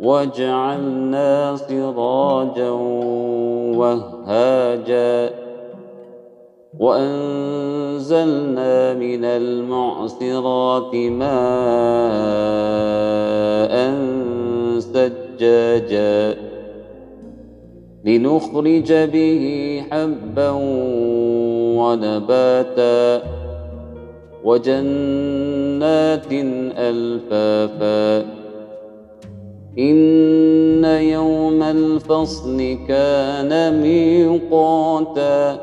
وجعلنا سراجا وهاجا وأنزلنا من المعصرات ماء سجاجا لنخرج به حبا ونباتا وجنات ألفافا إن يوم الفصل كان ميقاتا